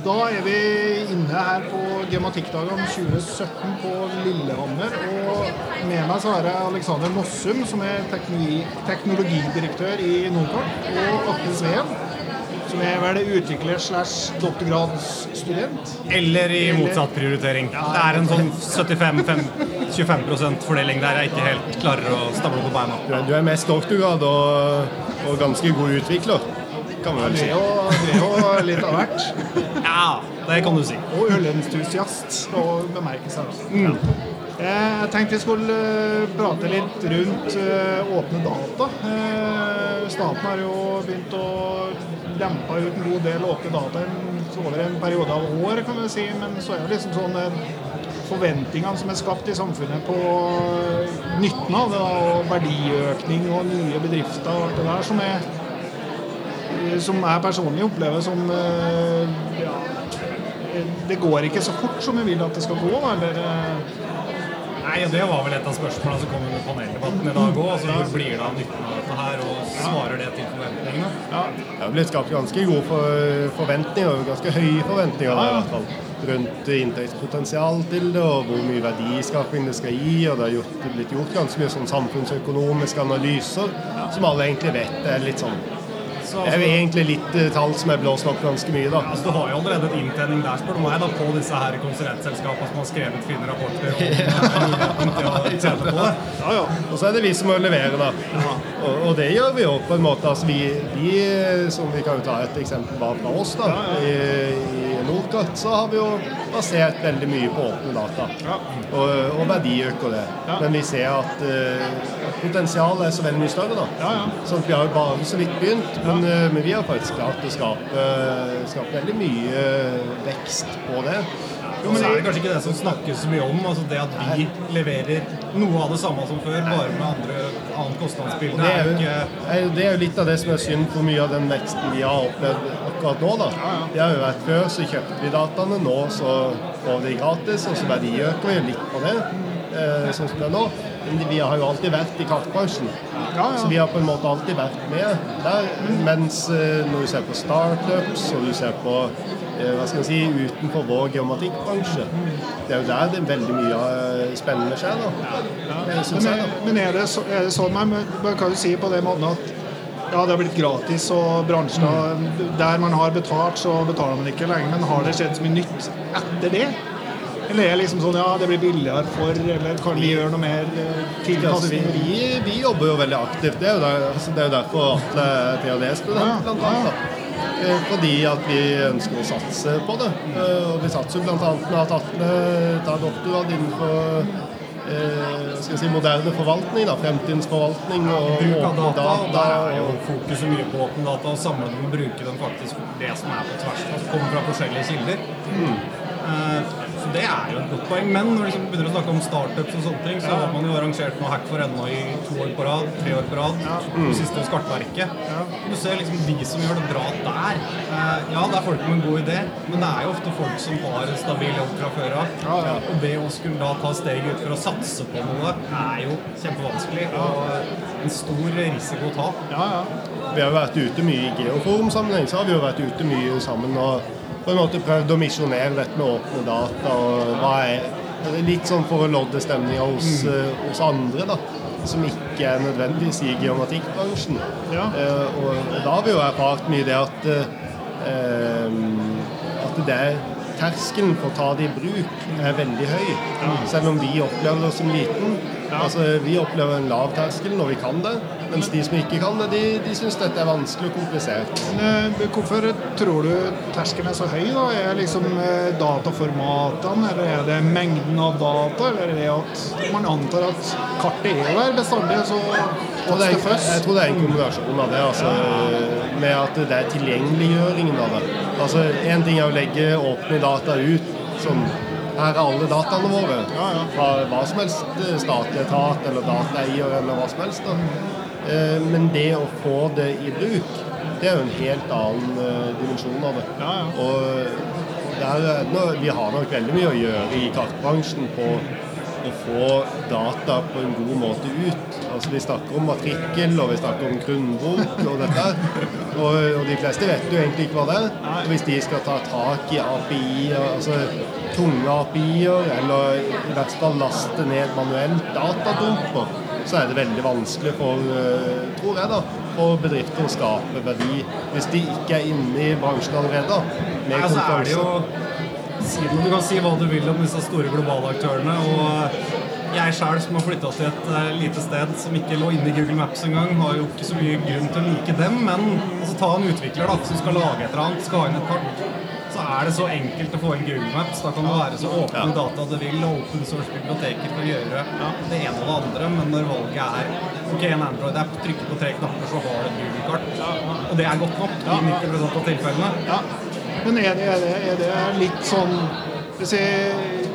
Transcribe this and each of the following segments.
Da er vi inne her på Gematikkdagene 2017 på Lillehammer. Og med meg så har jeg Alexander Mossum, som er teknologi, teknologidirektør i Nordkort. Og Atle Sveen, som er vel utvikler slash doktorgradsstudent. Eller i motsatt prioritering. Det er en sånn 75-25% fordeling der jeg ikke helt klarer å stable på beina. Du er, du er mest doktorgrad og, og ganske god utvikler, kan vi vel si. det er jo litt av hvert. Ja, det kan du si. Og ølentusiast, skal bemerkes Mm. Ja. Jeg tenkte vi skulle eh, prate litt rundt eh, åpne data. Eh, Staten har jo begynt å dempe ut en god del åpne data over en periode av år, kan vi si. Men så er det liksom sånn eh, forventningene som er skapt i samfunnet på eh, nytten av det, og verdiøkning og nye bedrifter og alt det der, som er som jeg personlig opplever som eh, ja, det går ikke så fort som vi vil at det skal gå. Eller, eh, Nei, Det var vel et av spørsmålene som kom under paneldebatten i dag òg. Altså, hvor blir det av nytten av dette her, og svarer det til forventningene? Det har blitt skapt ganske gode for, forventninger, ganske høye forventninger ja. i hvert fall. Rundt inntektspotensial til det, og hvor mye verdiskaping det skal gi. og Det har gjort, blitt gjort ganske mye sånn samfunnsøkonomiske analyser, som alle egentlig vet er litt sånn Så, Det er jo altså, egentlig litt eh, tall som er blåst opp ganske mye, da. Ja, altså, Du har jo allerede et inntjening der, spør du meg, da, på disse her konsulentselskapene som har skrevet fine rapporter om muligheten til å tjene på det. ja, ja. Og så er det vi som må levere, da. Og, og det gjør vi jo på en måte. Altså vi, vi, som vi kan jo ta et eksempel bare fra oss, da. I, i Nordkart så har vi jo basert veldig mye på åpne data. Og, og verdiøker det. Men vi ser at uh, potensialet er så veldig mye større, da. Så vi har jo bare så vidt begynt. Men, uh, men vi har faktisk klart å skape, skape veldig mye vekst på det. Jo, men så er det kanskje ikke det som snakkes så mye om, altså det at vi leverer noe av det samme som før, bare med andre, annet kostnadsbilde. Det er, jo det er jo litt av det som er synd for mye av den veksten vi har opplevd akkurat nå. da. Det har jo vært Før så kjøpte vi dataene, nå så får vi gratis, og så verdiøker vi litt på det. Eh, sånn som det er nå. Men vi har jo alltid vært i kraftbransjen, så vi har på en måte alltid vært med der. Mens eh, når du ser på startups og du ser på hva skal jeg si, utenfor vår geomatikkbransje, det er jo der det er veldig mye eh, spennende skjer. da. Ja. synes Men, men er det, så, er det sånn man, man kan jo si på den måten at ja, det har blitt gratis, og bransjer der man har betalt, så betaler man ikke lenger. Men har det skjedd så mye nytt etter det? Eller er det liksom sånn ja, det blir billigere for, eller kan vi gjøre noe mer til Altså, vi, vi, vi jobber jo veldig aktivt. Det er jo, der, altså, det er jo derfor Atle PhD-student, blant annet. Eh, Fordi at vi ønsker å satse på det. Eh, Og vi satser jo annet med at Atle tar doktorgrad innenfor eh, skal jeg si, moderne forvaltning. da, Fremtidens forvaltning og bruk av åpne data. og Der er jo fokuset mye på åpen data, og samle dem og bruke den faktisk det som er på tvers, som kommer fra forskjellige kilder. Eh, Så det er jo et godt poeng. Men når du liksom begynner å snakke om startups og sånne ting, så har man jo arrangert noe hack for ennå i to år på rad, tre år på rad. det siste hos Kartverket. Du ser liksom de som gjør det bra der. Eh, Ja, det er folk med en god idé, men det er jo ofte folk som har en stabil jobb fra før av. Og det å skulle da ta steget ut for å satse på noe, er jo kjempevanskelig. Og en stor risiko å ta. Ja, ja. Vi har vært ute mye i geoforumsammenheng, så har vi jo vært ute mye sammen og på en måte prøvd å misjonere dette med åpne data. og hva er Litt sånn for å lodde stemninga hos, mm. hos andre, da. Som ikke er nødvendigvis i geomatikkbransjen. Ja. Eh, og, da har vi jo erfart mye det at eh, at det terskelen for å ta det i bruk er veldig høy. Selv om vi opplever det som liten. Altså, vi opplever en lav terskel når vi kan det, mens de som ikke kan det, de, de syns dette er vanskelig og komplisert. Men eh, hvorfor tror du terskelen er så høy? da? Er det liksom eh, dataformatene, eller er det mengden av data, eller er det at man antar at kartet er der bestandig, så Det er, jeg tror det er en kombinasjon av det, altså, med at det er tilgjengeliggjøringen av det. Altså, Én ting er å legge åpne data ut som her er alle dataene våre. Fra hva som helst eh, statlig etat eller dataeier eller hva som helst. Da. Eh, Men det å få det i bruk, det er jo en helt annen eh, dimensjon av det. Og der, er vi har nok veldig mye å gjøre i kartbransjen på å få data på en god måte ut. Altså Vi snakker om matrikkel, og vi snakker om grunnbok og dette. Og, og de fleste vet jo egentlig ikke hva det er. Og hvis de skal ta tak i API-er, altså tunge API-er, eller i hvert fall laste ned manuelt datadumper, så er det veldig vanskelig for, eh, tror jeg, da, for bedrifter å skape verdi hvis de ikke er inne i bransjen allerede. med Altså er det jo. Si, Du kan si hva du vil om disse store globale aktørene. og jeg sjøl som har flytta til et eh, lite sted som ikke lå inne i Google Maps engang, har jo ikke så mye grunn til å like dem. Men altså, ta en utvikler da, som skal lage et eller annet, skal ha inn et kart. Så er det så enkelt å få inn Google Maps. Da kan det være så åpne Ja. data det vil, og open source-biblioteker kan gjøre det ene og det andre. Men når valget er ok, en Android-app, trykker på tre knapper, så har du et Google-kart. Og det er godt nok i 90 av tilfellene. Men er det, er det, er det litt sånn si,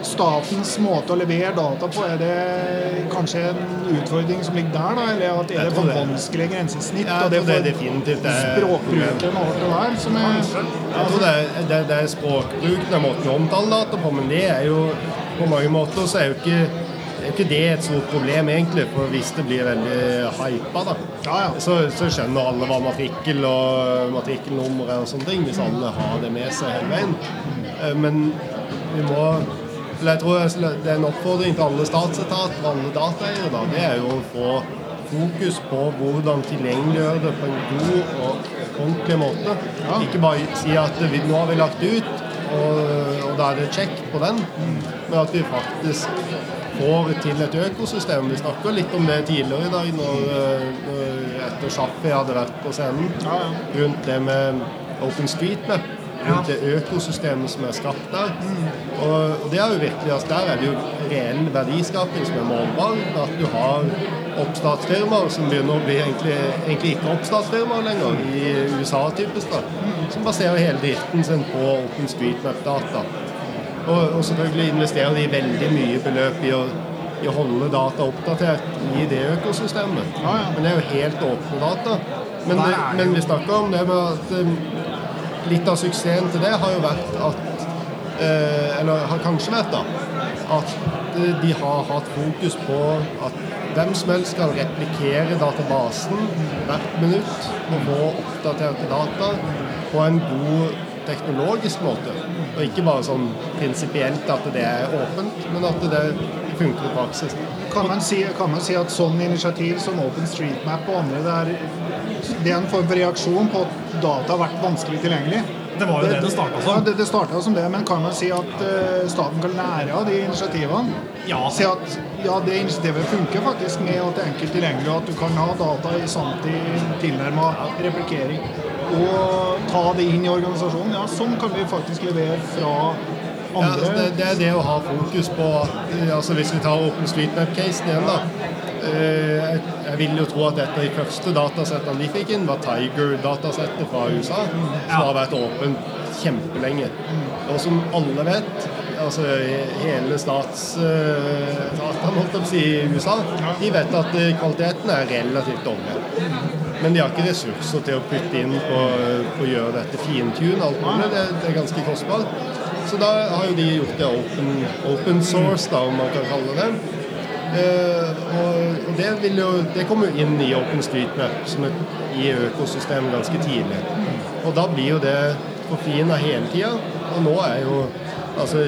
Statens måte å levere data på, er det kanskje en utfordring som ligger der? da, Eller at er det for vanskelig grensesnitt? Ja, og det det er definitivt språkbruken og alt det der som er ja, det er, det, det er språkbruken av måten å omtale data på, men det er jo på mange måter så er jo ikke, er ikke det et stort problem, egentlig. For hvis det blir veldig hypa, da, Ja, ja. Så, så skjønner alle hva matrikkel og matrikkelnummer er og sånne ting, hvis alle har det med seg hele veien. Eh, Men vi må eller jeg tror det er en oppfordring til alle statsetater og alle dataeiere. da, Det er jo å få fokus på hvordan tilgjengeliggjøre det på en god og ordentlig måte. Ikke bare si at vi, nå har vi lagt det ut, og, og da er det check på den. Men at vi faktisk får til et økosystem. Vi snakka litt om det tidligere i dag, når, eh, når etter Sjappi hadde vært på scenen, rundt det med OpenStreetMap. Rundt det økosystemet som er skapt der. Og, og det er jo virkelig, altså Der er det jo reell verdiskaping som er målbar. At du har oppstartsfirmaer som begynner å bli egentlig, egentlig ikke oppstartsfirmaer lenger, i USA typisk, da, som baserer hele driften sin på OpenStreetMap-data. Og, og selvfølgelig investerer de veldig mye beløp i å, i å holde data oppdatert i det økosystemet. Ja, ja. Men det er jo helt åpne data. Men, det, men vi snakker om det med at um, litt av suksessen til det har jo vært at eh, Eller har kanskje vært da at eh, de har hatt fokus på at hvem som helst skal replikere databasen hvert minutt og få oppdaterte data på en god teknologisk måte. Og ikke bare sånn prinsipielt at det er åpent, men at det funker i praksis. Kan man, si, kan man si at sånn initiativ som OpenStreetMap og andre, det er, det er en form for reaksjon på at data har vært vanskelig tilgjengelig? Det var jo det det starta Ja, som. det, det starta som det, men kan man si at uh, staten kan lære av de initiativene? Ja. Si at ja, det initiativet funker faktisk med at det er enkelt tilgjengelig, og at du kan ha data i sanntid tilnærma replikering. Og ta det inn i organisasjonen. Ja, sånn kan vi faktisk levere fra Ja, altså andre. det, det er det å ha fokus på eh, altså Hvis vi tar OpenStreetMap-casen igjen, da. eh, Jeg, jeg vil jo tro at et av de første datasettene de fikk inn, var Tiger-datasettet fra USA. Som har vært åpent kjempelenge. Og som alle vet, altså hele å si, i USA, de vet at eh, kvaliteten er relativt dårlig. Men de har ikke ressurser til å putte inn på, på å gjøre dette fintune. alt mulig. Det, det er ganske kostbart. Så da har jo de gjort det open, open source, da, om man kan kalle det. Eh, og det, vil jo, det kommer jo inn i OpenStreetMap som et, i økosystemet ganske tidlig. Og da blir jo det forfina hele tida. Og nå er jo altså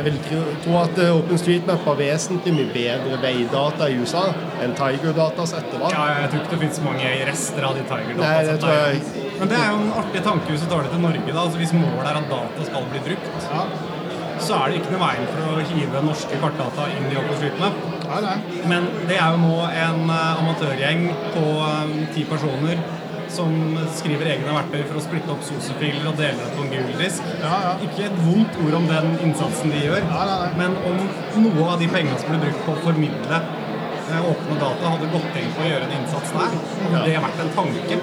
Jeg vil tro, at eh, OpenStreetMap har vesentlig mye bedre veidata i USA enn Tiger-datasettet ettervalg. Ja, jeg tror ikke det finnes mange rester av de Tiger-datasettene. tror jeg Men det er jo en artig tanke hvis du tar det til Norge. da, altså Hvis målet er at data skal bli brukt, Ja. så er det ikke noe veien for å hive norske kartdata inn i OpenStreetMap. Nei. Men det er jo nå en eh, amatørgjeng på eh, ti personer som skriver egne verktøy for å splitte opp SOSE-filer og dele det på en Google-disk. Ja, ja. Ikke et vondt ord om den innsatsen de gjør, ja, men om noe av de pengene som ble brukt på å formidle eh, åpne data, hadde gått inn på å gjøre en innsats der, hadde det vært en tanke.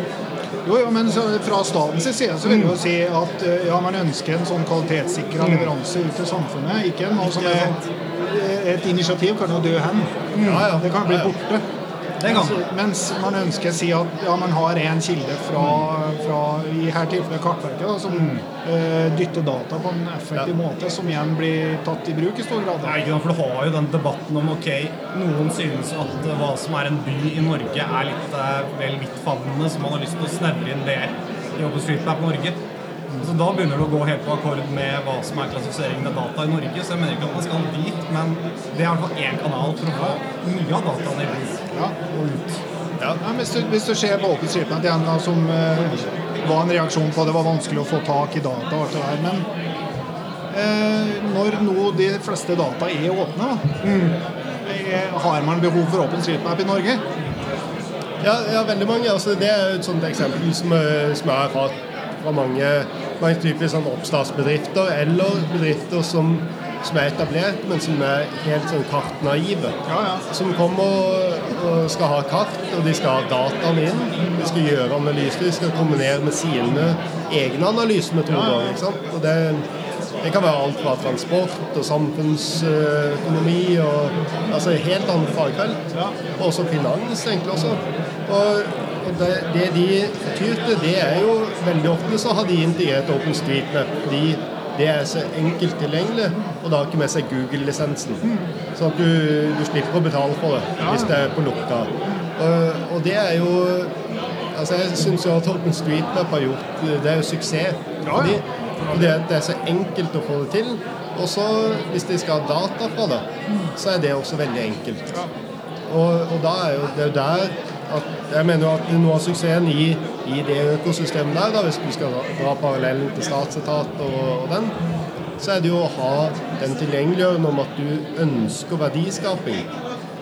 Jo, jo, men fra statens side så vil jeg jo si at eh, ja, man ønsker en sånn kvalitetssikra leveranse ut til samfunnet. Ikke noe som er Et initiativ kan jo dø hen. Ja, ja. Det kan bli borte. Kan Altså, mens man ønsker å si at ja, man har en kilde fra, fra i her tilfellet Kartverket, da, som uh, dytter data på en effektiv Ja. måte, som igjen blir tatt i bruk i stor grad. Nei, for Du har jo den debatten om ok, noen synes at eh, hva som er en by i Norge er litt uh, vel vidtfavnende, så man har lyst til å snevre inn det i OpenStreetMap Norge. Så Da begynner du å gå helt på akkord med hva som er klassifiseringen av data i Norge. Så jeg mener ikke at man skal dit, men det er i hvert fall én kanal for å få mye av dataene i bruk Ja. og ut. Ja, hvis, du, hvis du ser på OpenStreetMap igjen, da, som eh, var en reaksjon på at det var vanskelig å få tak i data og alt det der, men eh, når nå de fleste data er åpne, da, eh, har man behov for OpenStreetMap i Norge? Ja, ja, veldig mange. Altså, det er et sånt eksempel som, eh, som jeg har hatt fra mange, mange typer sånn oppstartsbedrifter, eller bedrifter som, som er etablert, men som er helt sånn kartnaive. Ja, ja. Som kommer og, skal ha kart, og de skal ha dataene inn. De skal gjøre analyser, de skal kombinere med sine egne analysemetoder. ikke sant? Og det, det kan være alt fra transport og samfunnsøkonomi og altså helt andre fagfelt. Og også finans, egentlig også. Og, og det, det de tyr til, det er jo veldig ofte så har de integrert OpenStreetMap. De, det er så enkelt tilgjengelig, og det har ikke med seg Google-lisensen. Så at du, du slipper å betale for det hvis det er på lukta. Og, og det er jo Altså Jeg syns jo at OpenStreetMap har gjort Det er jo suksess. Fordi, fordi det er så enkelt å få det til. Og så, hvis de skal ha data fra det, så er det også veldig enkelt. Og, og da er jo det er jo der at jeg mener jo at noe av suksessen i, i det økosystemet der, da, hvis du skal dra, parallellen til statsetat og, og den, så er det jo å ha den tilgjengeliggjørende om at du ønsker verdiskaping.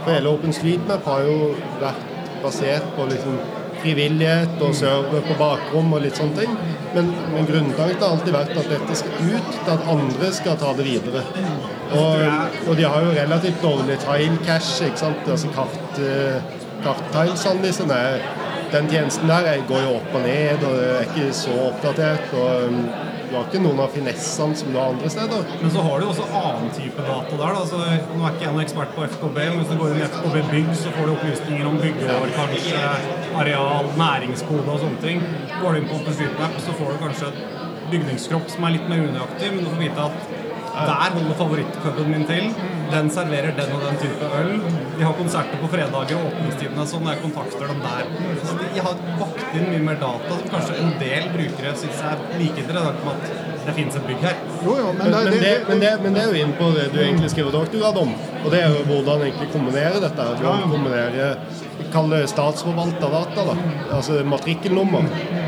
For hele OpenStreetMap har jo vært basert på liksom frivillighet og server på bakrom og litt sånne ting. Men, men grunntanken har alltid vært at dette skal ut til at andre skal ta det videre. Og, og de har jo relativt dårlig tile cash, ikke sant. Altså kart, karttilesene er Den tjenesten der er- går jo opp og ned og er ikke så oppdatert. og um, du har ikke noen av finessene som du har andre steder. Men så har du også annen type data der. Da. Så, nå er ikke jeg noen ekspert på FKB, men hvis du går inn i FKB bygg, så får du opplysninger om byggeår, kanskje areal, næringskode og sånne ting. Går du inn på OpenStreetMap, så får du kanskje et bygningskropp som er litt mer unøyaktig, men du får vite at der holder favorittpuben min til. Den serverer den og den type øl. De har konserter på fredager, og åpningstidene sånn. Jeg kontakter dem der. Så de har bakt inn mye mer data som kanskje en del brukere syns er like interessant med at det finnes et bygg her. Jo, jo, men, det, men, det, det, men, det, men det er jo inn på det du egentlig skriver doktorgrad om. Og det er jo hvordan egentlig kombinere dette. her. Hvordan kombinere Kall det statsforvalta data. da. Altså matrikkelnummer.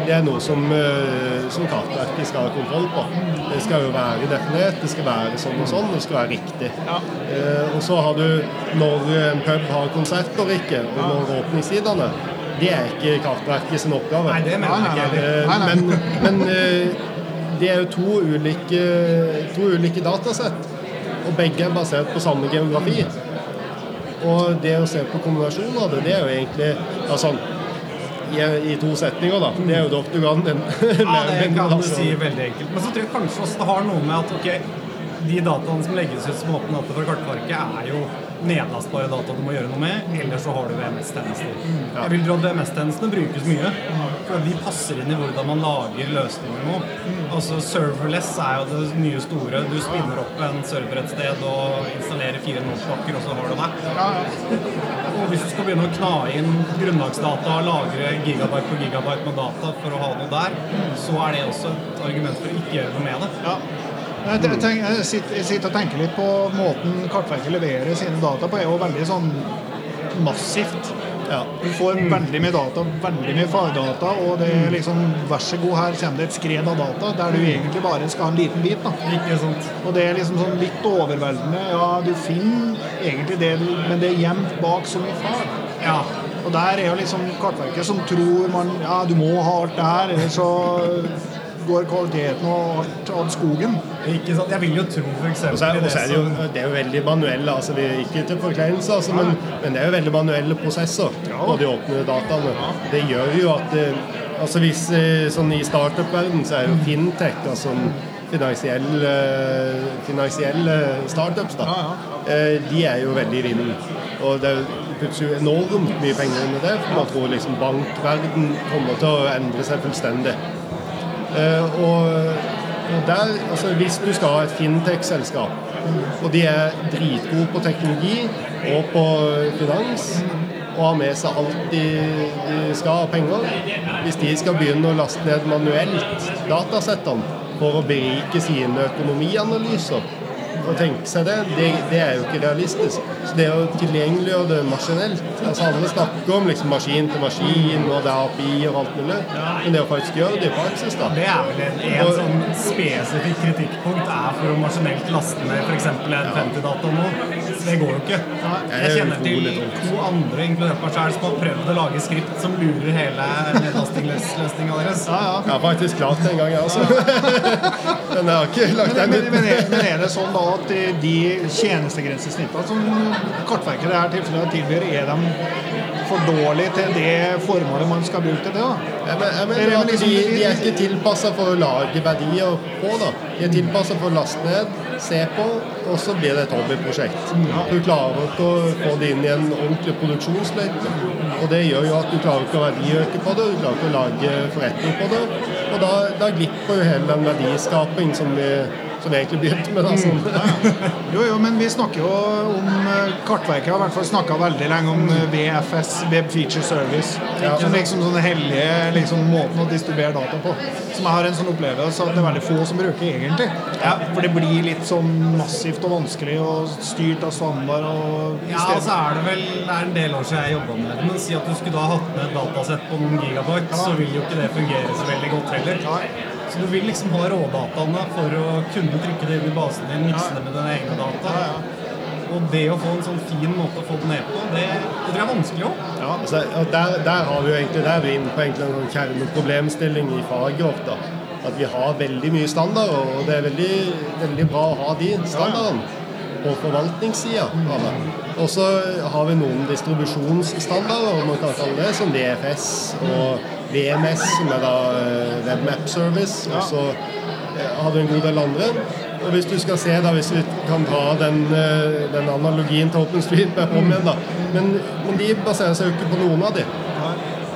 Det er noe som, eh, som Kartverket skal ha kontroll på. Det skal jo være definert, det skal være sånn og sånn, det skal være riktig. Eh, og så har du når en pub har konsert og ikke, og når åpningstidene. Det er ikke Kartverket sin oppgave. Nei, det mener jeg ikke. Eh, Nei, nei. Men, men eh, det er jo to ulike, to ulike datasett, og begge er basert på samme geografi. Og det å se på kombinasjonen av det, det er jo egentlig sånn, i, i to setninger, da. Det er jo doktorgraden din. Ja, det kan du altså. si veldig enkelt. Men så tror jeg kanskje også det har noe med at ok, de dataene som legges ut som åpne data fra Kartverket, er jo nedlastbare data du må gjøre noe med, eller så har du VMS-tjenester. Jeg vil tro at VMS-tjenestene brukes mye, for de passer inn i hvordan man lager løsninger nå. Altså Serverless er jo det nye store. Du spinner opp en server et sted og installerer fire notpakker, og så har du det. Og hvis du skal begynne å kna inn grunnlagsdata og lagre gigabyte på gigabyte med data for å ha noe der, så er det også et argument for å ikke gjøre noe med det. Jeg, jeg, tenk- jeg, sitter, jeg sitter og tenker litt på måten Kartverket leverer sine data på. er jo veldig sånn massivt. Ja. Du får veldig mye data, veldig mye fagdata, og det er liksom Vær så god, her kommer det et skred av data der du egentlig bare skal ha en liten bit. da. Ikke sant? Og det er liksom sånn litt overveldende. Ja, du finner egentlig det, du, men det er gjemt bak så mye fag. Ja. Og der er jo liksom Kartverket som tror man Ja, du må ha alt det her, ellers så går kvaliteten og alt av skogen. Ikke sant? Jeg vil jo tro for Og så er, er det, jo, det er jo veldig manuelle, altså det er ikke til forkleinelse, altså, men, men det er jo veldig manuelle prosesser på de åpne dataene. Det gjør jo at eh, altså hvis eh, sånn I startup-verden så er jo fintech, altså finansielle, finansielle startups, da, Ja, eh, de er jo veldig vinden. Og det puttes jo enormt mye penger i det, for man tror liksom bankverden kommer til å endre seg fullstendig. Eh, og, og der, altså Hvis du skal ha et fintech-selskap, og de er dritgode på teknologi og på finans, og har med seg alt de, de skal av penger Hvis de skal begynne å laste ned manuelt datasettene for å berike sine økonomianalyser å tenke seg det, det, det er jo ikke realistisk. Så det å tilgjengeliggjøre det maskinelt altså Alle snakker om liksom maskin til maskin, og det er API og alt mulig, men det å faktisk gjøre det i praksis, da Det er vel en, en sånn spesifikk kritikkpunkt er for å maskinelt laste ned f.eks. en 50-data nå. Det går jo ikke. Jeg kjenner til to andre, inkludert meg selv, som har prøvd å lage skript som lurer hele nedlastingløsninga deres. Ja, ja. Jeg har faktisk klart det en gang, jeg, også. Men jeg har ikke lagt Men, den men, ut. men, er, men er det sånn da at de tjenestegrensesnittene som Kartverket i dette tilfellet tilbyr, er de for dårlige til det formålet man skal bruke til det? da? Jeg mener at de, de er ikke tilpassa for å lage verdier på. da. De er tilpassa for å laste ned, se på, og så blir det et hobbyprosjekt. Du klarer ikke å få det inn i en ordentlig produksjonsløype. Og det gjør jo at du klarer ikke å verdiøke på det, du klarer ikke å lage forretning på det. Og da, da glipper jo hele den verdiskaping som vi, som vi egentlig begynte med. det. Sånn. Jo, jo, men vi snakker jo om eh, Kartverket har i hvert fall snakka veldig lenge om eh, VFS, Web Feature Service. Ja. Som liksom sånn hellige liksom, måten å distribuere data på. Som jeg har en sånn opplevelse at det er veldig få som bruker egentlig. Ja. For det blir litt sånn massivt og vanskelig og styrt av standard og Ja, altså er det vel Det er en del år siden jeg jobba med det. Men si at du skulle da hatt med et datasett på noen gigabyte, så vil jo ikke det fungere så veldig godt heller. Så du vil liksom ha rådataene for å kunne trykke det inn i basen din, mikse det med dine egne data. Og det å få en sånn fin måte å få det ned på, det, det tror jeg er vanskelig òg. Altså, og der, der har vi jo egentlig, der er vi inne på egentlig en sånn kjerneproblemstilling i faget vårt. da. At vi har veldig mye standarder, og det er veldig, veldig bra å ha de standardene på forvaltningssida av. Og så har vi noen distribusjonsstandarder, om man kan kalle det, som DFS og VMS, som er da Web Webmap Service. Og så eh, har vi en god del andre. Og hvis du skal se, da, hvis vi kan ta den, eh, den analogien til OpenStreetMap om igjen, da. Men, men de baserer seg jo ikke på noen av de.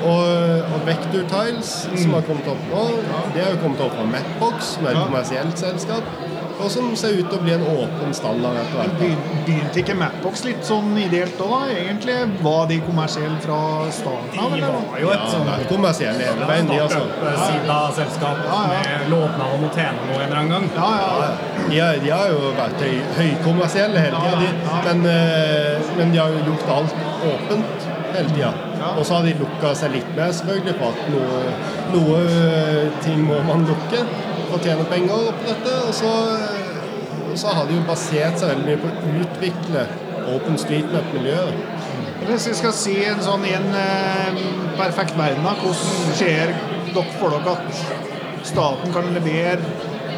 Og, og Vector Tiles, som har kommet opp nå, det har jo kommet opp fra Mapbox, som er et kommersielt selskap, og som ser ut til å bli en åpen standard etter hvert. Begynte ikke Mapbox litt sånn ideelt da, da, egentlig? Var de kommersielle fra starten av? De var jo et Ja, sånn er kommersielle hele veien, de altså. startup-sida ja, ja. med lovnad om å tjene noe en eller annen gang. Ja, ja. De har, de har jo vært høy, høykommersielle hele tida, ja, Men, eh, men de har jo gjort alt åpent hele tida. Og så har de lukka seg litt mer, selvfølgelig, på at noe, noe ting må man lukke og tjene penger på dette. Og så, og så har de jo basert seg veldig mye på å utvikle Open Streetmap-miljøet. Hvis vi skal si en sånn i en eh, perfekt verden, da, hvordan ser dere for dere at staten kan levere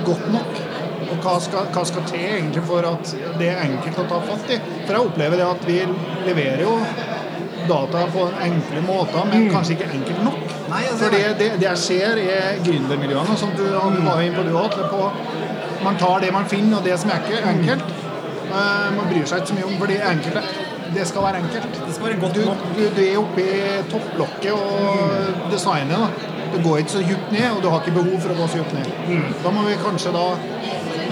godt nok? Og hva skal, hva skal til egentlig for at det er enkelt å ta fatt i? For jeg opplever det at vi leverer jo data på enkle måter, men kanskje ikke enkelt nok. Nei, altså, For det, det, det ser i gründermiljøene, som du han var inne på du også, man tar det man finner, og det som er ikke enkelt. Eh, man bryr seg ikke så mye om, for det enkelte det skal være enkelt. Det skal være godt Du, nok. du, du er oppi topplokket og designet. da. Du går ikke så djupt ned, og du har ikke behov for å gå så djupt ned. Da må vi kanskje da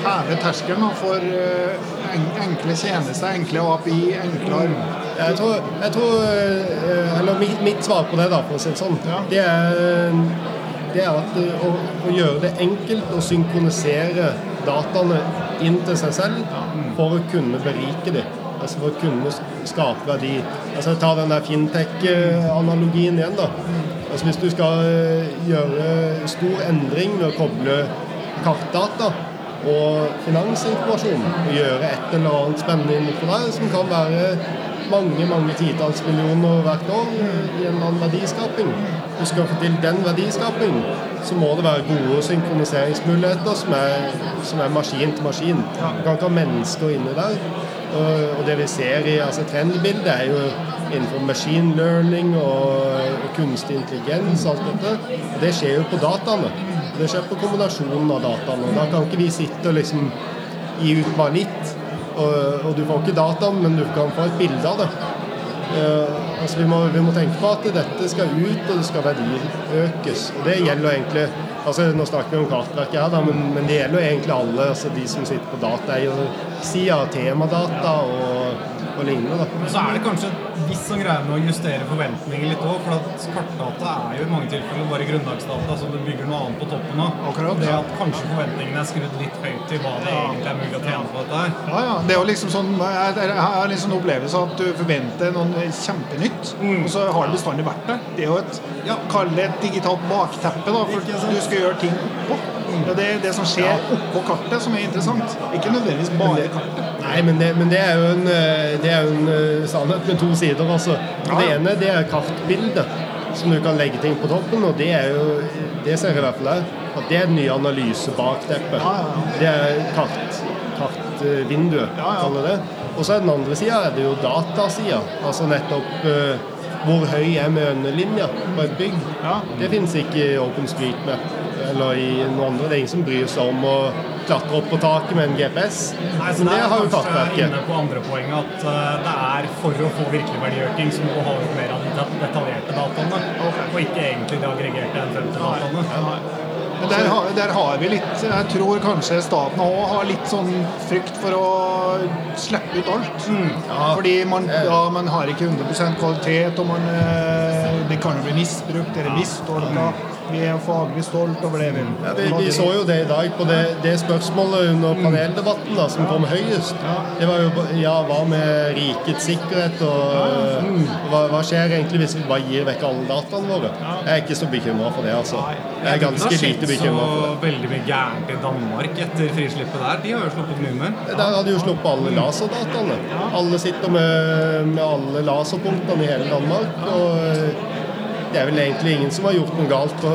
heve terskelen for eh, enkle tjenester, enkle API, enklere Jeg tror, jeg tror eh, Eller mitt, mitt svar på det, da, for å si det sånn, Ja. det er, det er at å, å gjøre det enkelt å synkronisere dataene inn til seg selv for å kunne berike dem. Altså for å kunne skape verdi. Altså Ta den der fintech-analogien igjen. da. Altså Hvis du skal eh, gjøre stor endring ved å koble kartdata og finansinformasjon og gjøre et eller annet spennende innenfor der, som kan være mange mange titalls millioner hvert år i en annen verdiskaping. Du skal få til den verdiskapingen, så må det være gode synkroniseringsmuligheter som er, som er maskin til maskin. Du kan ikke ha mennesker inni der. Og og det vi ser i altså trendbildet, er jo innenfor machine learning og, og kunstig intelligens alt dette. Og det skjer jo på dataene. Det skjer på kombinasjonen av dataene. og Da kan ikke vi sitte og liksom gi ut bare litt. Og, og du får ikke dataen, men du kan få et bilde av det. Uh, altså vi, må, vi må tenke på at dette skal ut, og det skal verdiøkes. Og det gjelder egentlig altså Nå snakker vi om kartverket her, da, men, men det gjelder egentlig alle. altså De som sitter på dataeiersida, temadata og, og lignende. da. Men så er det kanskje hvis sånn greie med å justere forventninger litt òg. For at kartdata er jo i mange tilfeller bare grunnlagsdata som du bygger noe annet på toppen av. Akkurat. Det at kanskje forventningene er skrudd litt høyt til hva det egentlig er mulig å tjene på dette her. Ja, ja. Det er jo liksom sånn, jeg har liksom en opplevelse av at du forventer noe kjempenytt, og så har det bestandig vært der. Det er jo et ja, Kall det et digitalt bakteppe, da, for du skal gjøre ting oppå. Ja, det er det som skjer oppå kartet, som er interessant. Ikke nødvendigvis bare kartet. Nei, men det, men det er jo en, eh, det er en eh, sannhet med to sider. Altså. Det Ja. ene det er kartbildet, som du kan legge ting på toppen. Og det er jo, det ser jeg i hvert fall her, at det er den nye analysebakteppet. Ja, Det er kart, kartvinduet, kaller det. Og så er den andre sida er det jo datasida. Altså nettopp eh, hvor høy er mønelinja på et bygg. Ja. Det finnes ikke i OpenStreetMap eller i noen andre. Det er ingen som bryr seg om å klatre opp på taket med en GPS. Nei, så Men det har jo Kartverket. inne på andre poenget at eh, det er for å få virkelig verdiøkning, så må du ha ut mer av de detaljerte dataene. Og ikke egentlig de aggregerte N50-dataene. Men der, har- der har vi litt Jeg tror kanskje staten òg har litt sånn frykt for å slippe ut alt. Ja. Fordi man, ja, man har ikke 100% kvalitet, og man, eh, det kan jo bli misbrukt eller mistolka. Vi er faglig stolt over det. Ja, vi, vi så jo det i dag på det, det spørsmålet under paneldebatten da, som kom høyest. Det var jo ja, hva med rikets sikkerhet og hva, hva skjer egentlig hvis vi bare gir vekk alle dataene våre? Jeg er ikke så bekymra for det, altså. Jeg er ganske lite bekymra for det. så veldig mye gærent i Danmark etter frislippet der. De har jo sluppet mye mer. Der har de jo sluppet alle laserdataene. Alle sitter med, med alle laserpunktene i hele Danmark. og det er vel egentlig ingen som har gjort noe galt på,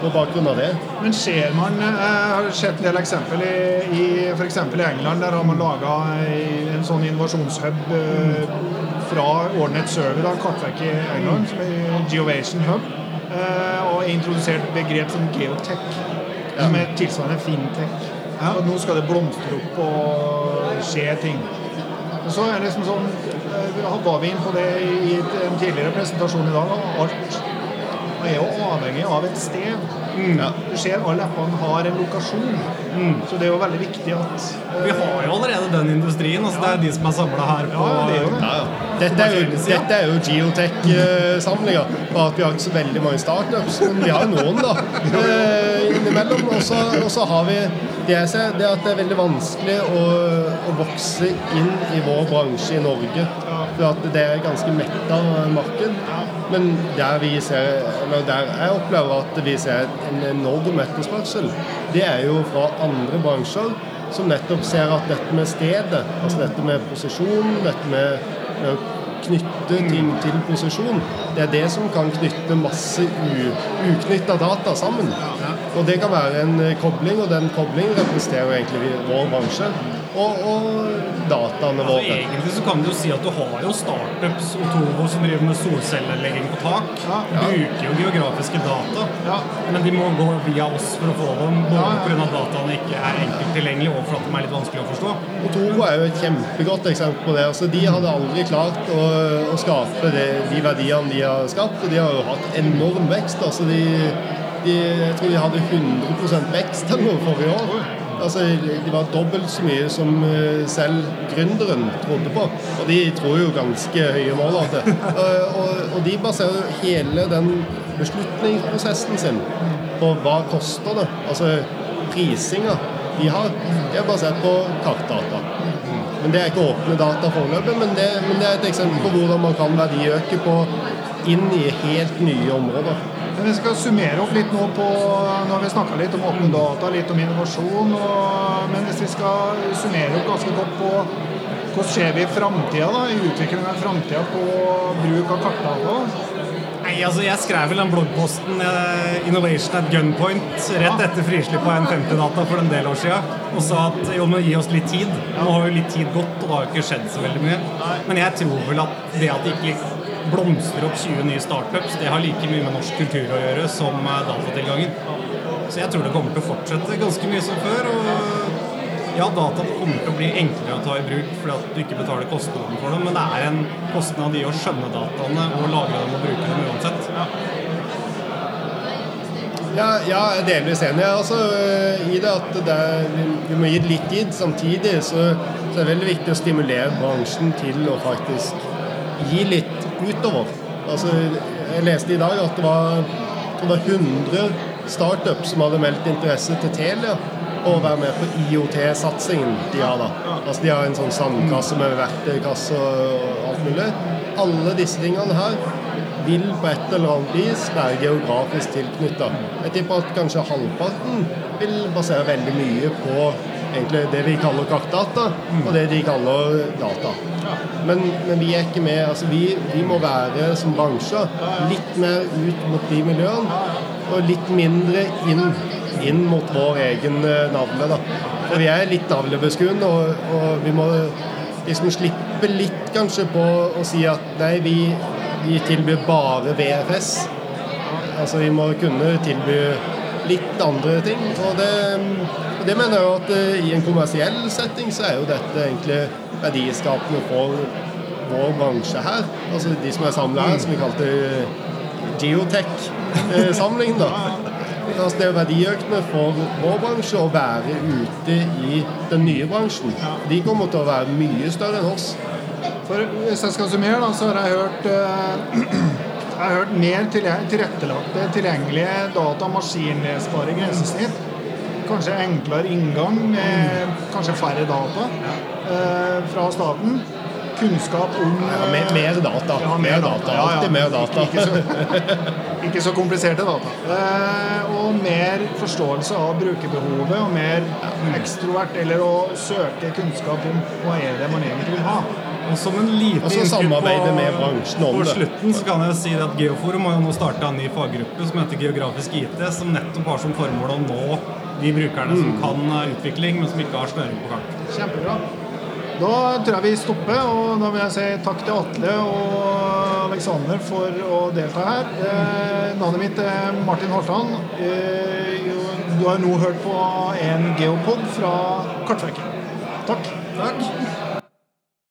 på bakgrunn av det. Men ser man Jeg har sett en del eksempel i, i f.eks. i England. Der har man laga en sånn innovasjonshub eh, fra Ordnet Server, da, kartverk i England, som er Geovation Hub, eh, og introdusert begrep som geotech, som er tilsvarende fintech. Og nå skal det blomstre opp og skje ting. Og så er det liksom sånn eh, var vi inne på det i en tidligere presentasjon i dag. Alt er jo avhengig av et sted. Ja. Du ser alle appene har en lokasjon. Så det er jo veldig viktig at Vi har jo allerede den industrien. altså Det er de som er samla her på Ja, det er jo det. Ja, ja. Dette er jo, dette er jo geotech-samlinga. Bare at vi har ikke så veldig mange startups, men vi har jo noen, da. eh, Innimellom. Og så og så har vi det jeg ser, det er at det er veldig vanskelig å, å vokse inn i vår bransje i Norge. For at det er ganske metta marked. Men der vi ser, eller der jeg opplever at vi ser en enorm etterspørsel, det er jo fra andre bransjer som nettopp ser at dette med stedet, altså dette med posisjon, dette med, med å knytte ting til posisjon, det er det som kan knytte masse uknytta data sammen. Og det kan være en kobling, og den koblingen representerer egentlig vår bransje og, og dataene Altså, våre. egentlig så kan du jo si at du har jo startups Otovo som driver med solcellelegging på tak. Ja. Bruker jo geografiske data. Ja. Men de må gå via oss for å få dem, både Ja, pga. at dataene ikke er enkelt tilgjengelige, og for at de er litt vanskelig å forstå. Otovo er jo et kjempegodt eksempel på det. Altså, de hadde aldri klart å, å skape det, de verdiene de har skapt, og de har jo hatt enorm vekst. Altså, de, de, jeg tror de hadde 100 vekst eller noe forrige år. Altså, de var dobbelt så mye som eh, selv gründeren trodde på. Og de tror jo ganske høye mål det. Og, og, og de baserer hele den beslutningsprosessen sin på hva koster det. Altså prisinga de har, det er basert på kartdata. Men Det er ikke åpne data foreløpig, men men det er et eksempel på hvordan man kan verdiøke på inn i helt nye områder. Men vi skal summere opp litt nå på Nå har vi snakka litt om åpne data, litt om innovasjon. Og, men hvis vi skal summere opp ganske godt på hvordan ser vi framtida, i utviklingen av framtida på bruk av kartdata? Nei, altså Jeg skrev vel den bloggposten eh, 'Innovation at Gunpoint' rett etter frislippet av N50-data for en del år siden. Og sa at jo, men gi oss litt tid. Nå har jo litt tid gått, og det har jo ikke skjedd så veldig mye. Men jeg tror vel at det at det ikke blomstrer opp 20 nye startups, det har like mye med norsk kultur å gjøre som eh, datatilgangen. Så jeg tror det kommer til å fortsette ganske mye som før. og ja, data kommer til å bli enklere å ta i bruk fordi at du ikke betaler kostnaden for dem, men det er en kostnad i å skjønne dataene og lagre dem og bruke dem uansett. Ja, ja er delvis enig altså, i det at det er, vi må gi det litt tid. Samtidig så, så, er det veldig viktig å stimulere bransjen til å faktisk gi litt utover. Altså, jeg leste i dag at det var, det var 100 startup som hadde meldt interesse til Telia å være med på IOT-satsingen de har. da. Altså De har en sånn sandkasse med verktøykasse og alt mulig. Alle disse tingene her vil på et eller annet vis være geografisk tilknytta. Jeg tipper at kanskje halvparten vil basere veldig mye på egentlig det vi kaller kartdata, og det de kaller data. Men, men vi er ikke med. altså vi, vi må være som bransje litt mer ut mot de miljøene, og litt mindre inn inn mot vår egen eh, navle. da. For vi er litt navlebeskuende, og, og, vi må liksom slippe litt kanskje på å si at nei, vi, vi tilbyr bare VFS. Altså vi må kunne tilby litt andre ting. Og det, det mener jeg jo at eh, i en kommersiell setting så er jo dette egentlig verdiskapende for vår bransje her. Altså de som er samla her, som vi kalte geotech-samling. da altså det er verdiøkende for vår bransje å være ute i den nye bransjen. De kommer til å være mye større enn oss. For Hvis jeg skal summere, da, så har jeg hørt uh, jeg har hørt mer tilrettelagte, tilgjengelige data- og maskinlesbare grensesnitt. Kanskje enklere inngang med kanskje færre data eh, fra staten kunnskap om ja, mer, mer, data. Ja, mer, mer data. data. Alltid mer data. Ikke, ikke, så, ikke så, kompliserte data. Eh, og mer forståelse av brukerbehovet, og mer ekstrovert, eller å søke kunnskap om hva er det man egentlig vil ha. Og som en liten samarbeide med bransjen om det. På slutten så kan jeg si at Geoforum har jo nå starta en ny faggruppe som heter Geografisk IT, som nettopp har som formål å nå de brukerne mm. som kan utvikling, men som ikke har snøring på kart. Kjempebra. Da tror jeg vi stopper, og da vil jeg si takk til Atle og Alexander for å delta her. Eh, navnet mitt er Martin Hortan. Eh, du har nå hørt på en geopod fra Kartverket. Takk. takk.